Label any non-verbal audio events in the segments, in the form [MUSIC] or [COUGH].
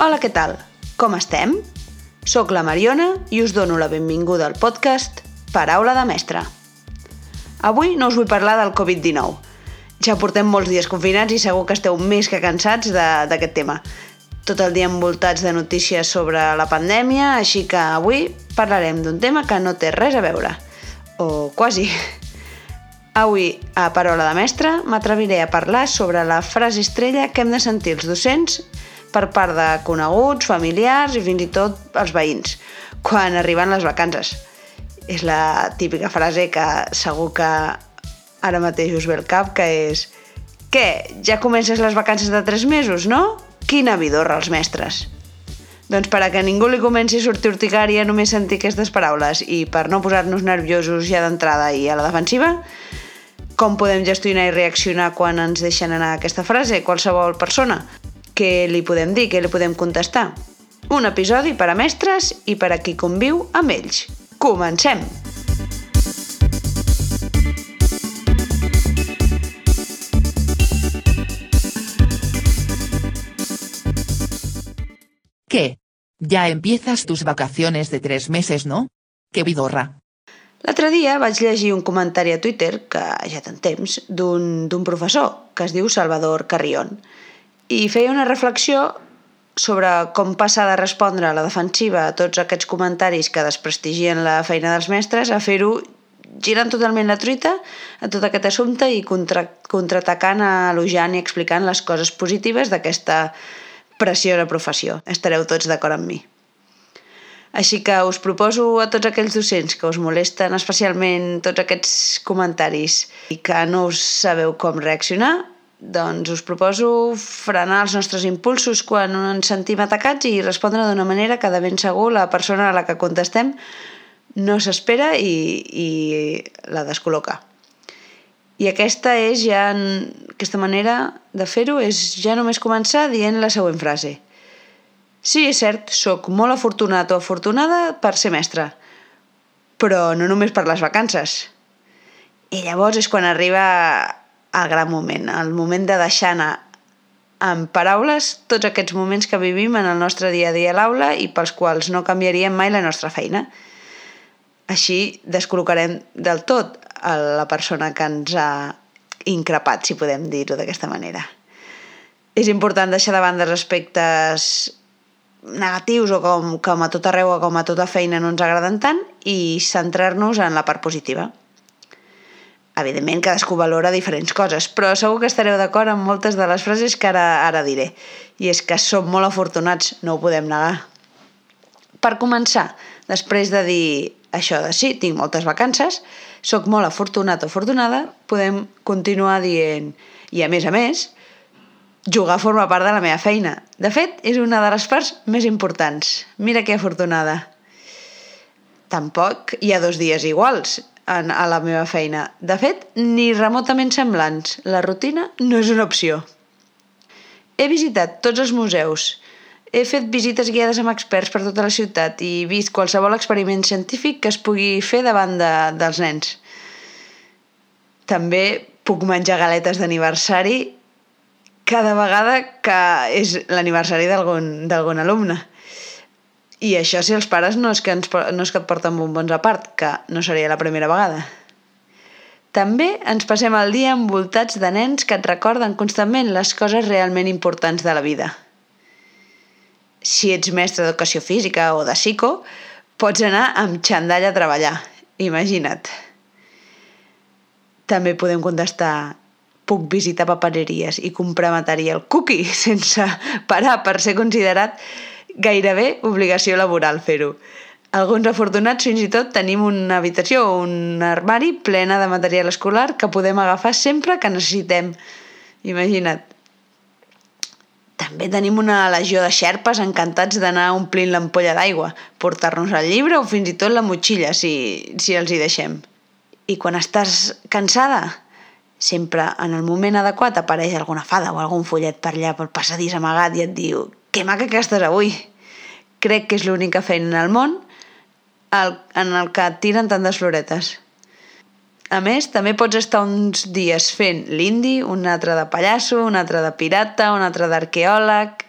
Hola, què tal? Com estem? Soc la Mariona i us dono la benvinguda al podcast Paraula de Mestre. Avui no us vull parlar del Covid-19. Ja portem molts dies confinats i segur que esteu més que cansats d'aquest tema. Tot el dia envoltats de notícies sobre la pandèmia, així que avui parlarem d'un tema que no té res a veure. O quasi. Avui, a Parola de Mestre, m'atreviré a parlar sobre la frase estrella que hem de sentir els docents per part de coneguts, familiars i fins i tot els veïns, quan arriben les vacances. És la típica frase que segur que ara mateix us ve el cap, que és Què, ja comences les vacances de tres mesos, no? Quina vidorra els mestres! Doncs per a que ningú li comenci a sortir urticària només sentir aquestes paraules i per no posar-nos nerviosos ja d'entrada i a la defensiva, com podem gestionar i reaccionar quan ens deixen anar aquesta frase, qualsevol persona? Què li podem dir? Què li podem contestar? Un episodi per a mestres i per a qui conviu amb ells. Comencem! ¿Qué? Ya empiezas tus vacaciones de tres meses, ¿no? ¡Qué vidorra! L'altre dia vaig llegir un comentari a Twitter, que ja tant temps, d'un professor que es diu Salvador Carrion i feia una reflexió sobre com passar de respondre a la defensiva a tots aquests comentaris que desprestigien la feina dels mestres a fer-ho girant totalment la truita a tot aquest assumpte i contra, contraatacant, elogiant i explicant les coses positives d'aquesta preciosa professió. Estareu tots d'acord amb mi. Així que us proposo a tots aquells docents que us molesten especialment tots aquests comentaris i que no us sabeu com reaccionar, doncs us proposo frenar els nostres impulsos quan ens sentim atacats i respondre d'una manera que de ben segur la persona a la que contestem no s'espera i, i la descol·loca. I aquesta és ja, aquesta manera de fer-ho és ja només començar dient la següent frase. Sí, és cert, sóc molt afortunat o afortunada per ser mestre, però no només per les vacances. I llavors és quan arriba el gran moment, el moment de deixar anar en paraules tots aquests moments que vivim en el nostre dia a dia a l'aula i pels quals no canviaríem mai la nostra feina. Així descol·locarem del tot a la persona que ens ha increpat, si podem dir-ho d'aquesta manera. És important deixar de banda els aspectes negatius o com, com a tot arreu o com a tota feina no ens agraden tant i centrar-nos en la part positiva. Evidentment, cadascú valora diferents coses, però segur que estareu d'acord amb moltes de les frases que ara, ara diré. I és que som molt afortunats, no ho podem negar. Per començar, després de dir això de sí, tinc moltes vacances, sóc molt afortunat o afortunada, podem continuar dient, i a més a més, jugar forma part de la meva feina. De fet, és una de les parts més importants. Mira que afortunada. Tampoc hi ha dos dies iguals en, a la meva feina. De fet, ni remotament semblants. La rutina no és una opció. He visitat tots els museus, he fet visites guiades amb experts per tota la ciutat i vist qualsevol experiment científic que es pugui fer davant de, dels nens. També puc menjar galetes d'aniversari cada vegada que és l'aniversari d'algun alumne. I això si els pares no és, que ens, no és que et porten bombons a part, que no seria la primera vegada. També ens passem el dia envoltats de nens que et recorden constantment les coses realment importants de la vida. Si ets mestre d'educació física o de psico, pots anar amb xandall a treballar. Imagina't. També podem contestar puc visitar papereries i comprar material cookie [LAUGHS] sense parar per ser considerat gairebé obligació laboral fer-ho. Alguns afortunats fins i tot tenim una habitació o un armari plena de material escolar que podem agafar sempre que necessitem. Imagina't. També tenim una legió de xerpes encantats d'anar omplint l'ampolla d'aigua, portar-nos el llibre o fins i tot la motxilla, si, si els hi deixem. I quan estàs cansada, sempre en el moment adequat apareix alguna fada o algun follet per allà pel passadís amagat i et diu que maca que estàs avui. Crec que és l'única feina el món en el que et tiren tantes floretes. A més, també pots estar uns dies fent l'indi, un altre de pallasso, un altre de pirata, un altre d'arqueòleg...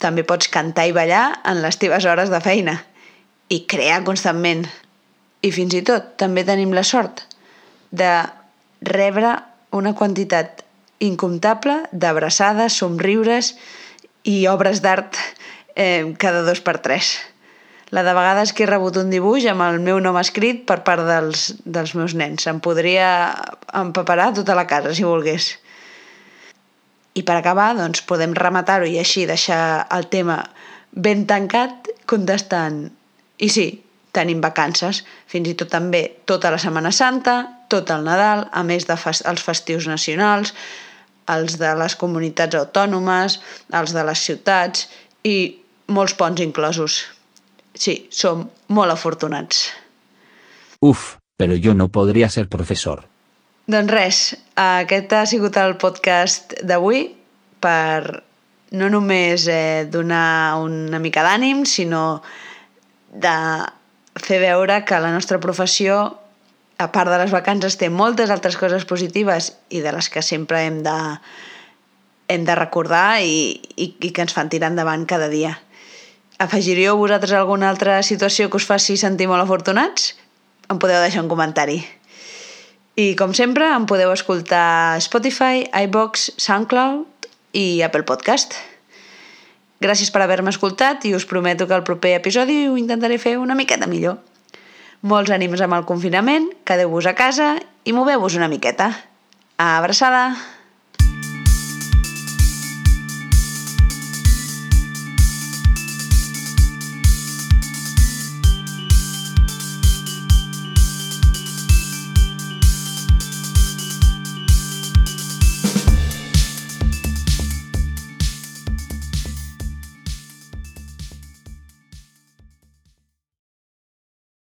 també pots cantar i ballar en les teves hores de feina i crear constantment. I fins i tot també tenim la sort de rebre una quantitat incomptable d'abraçades, somriures i obres d'art eh, cada dos per tres. La de vegades que he rebut un dibuix amb el meu nom escrit per part dels, dels meus nens. Em podria empaperar tota la casa, si volgués. I per acabar, doncs, podem rematar-ho i així deixar el tema ben tancat contestant i sí, tenim vacances, fins i tot també tota la Setmana Santa, tot el Nadal, a més de fest els festius nacionals, els de les comunitats autònomes, els de les ciutats i molts ponts inclosos. Sí, som molt afortunats. Uf, però jo no podria ser professor. Doncs res, aquest ha sigut el podcast d'avui per no només eh, donar una mica d'ànim, sinó de fer veure que la nostra professió, a part de les vacances, té moltes altres coses positives i de les que sempre hem de, hem de recordar i, i, i que ens fan tirar endavant cada dia. Afegiríeu vosaltres alguna altra situació que us faci sentir molt afortunats? Em podeu deixar un comentari. I com sempre, em podeu escoltar Spotify, iBox, SoundCloud i Apple Podcast. Gràcies per haver-me escoltat i us prometo que el proper episodi ho intentaré fer una miqueta millor. Molts ànims amb el confinament, quedeu-vos a casa i moveu-vos una miqueta. Abraçada!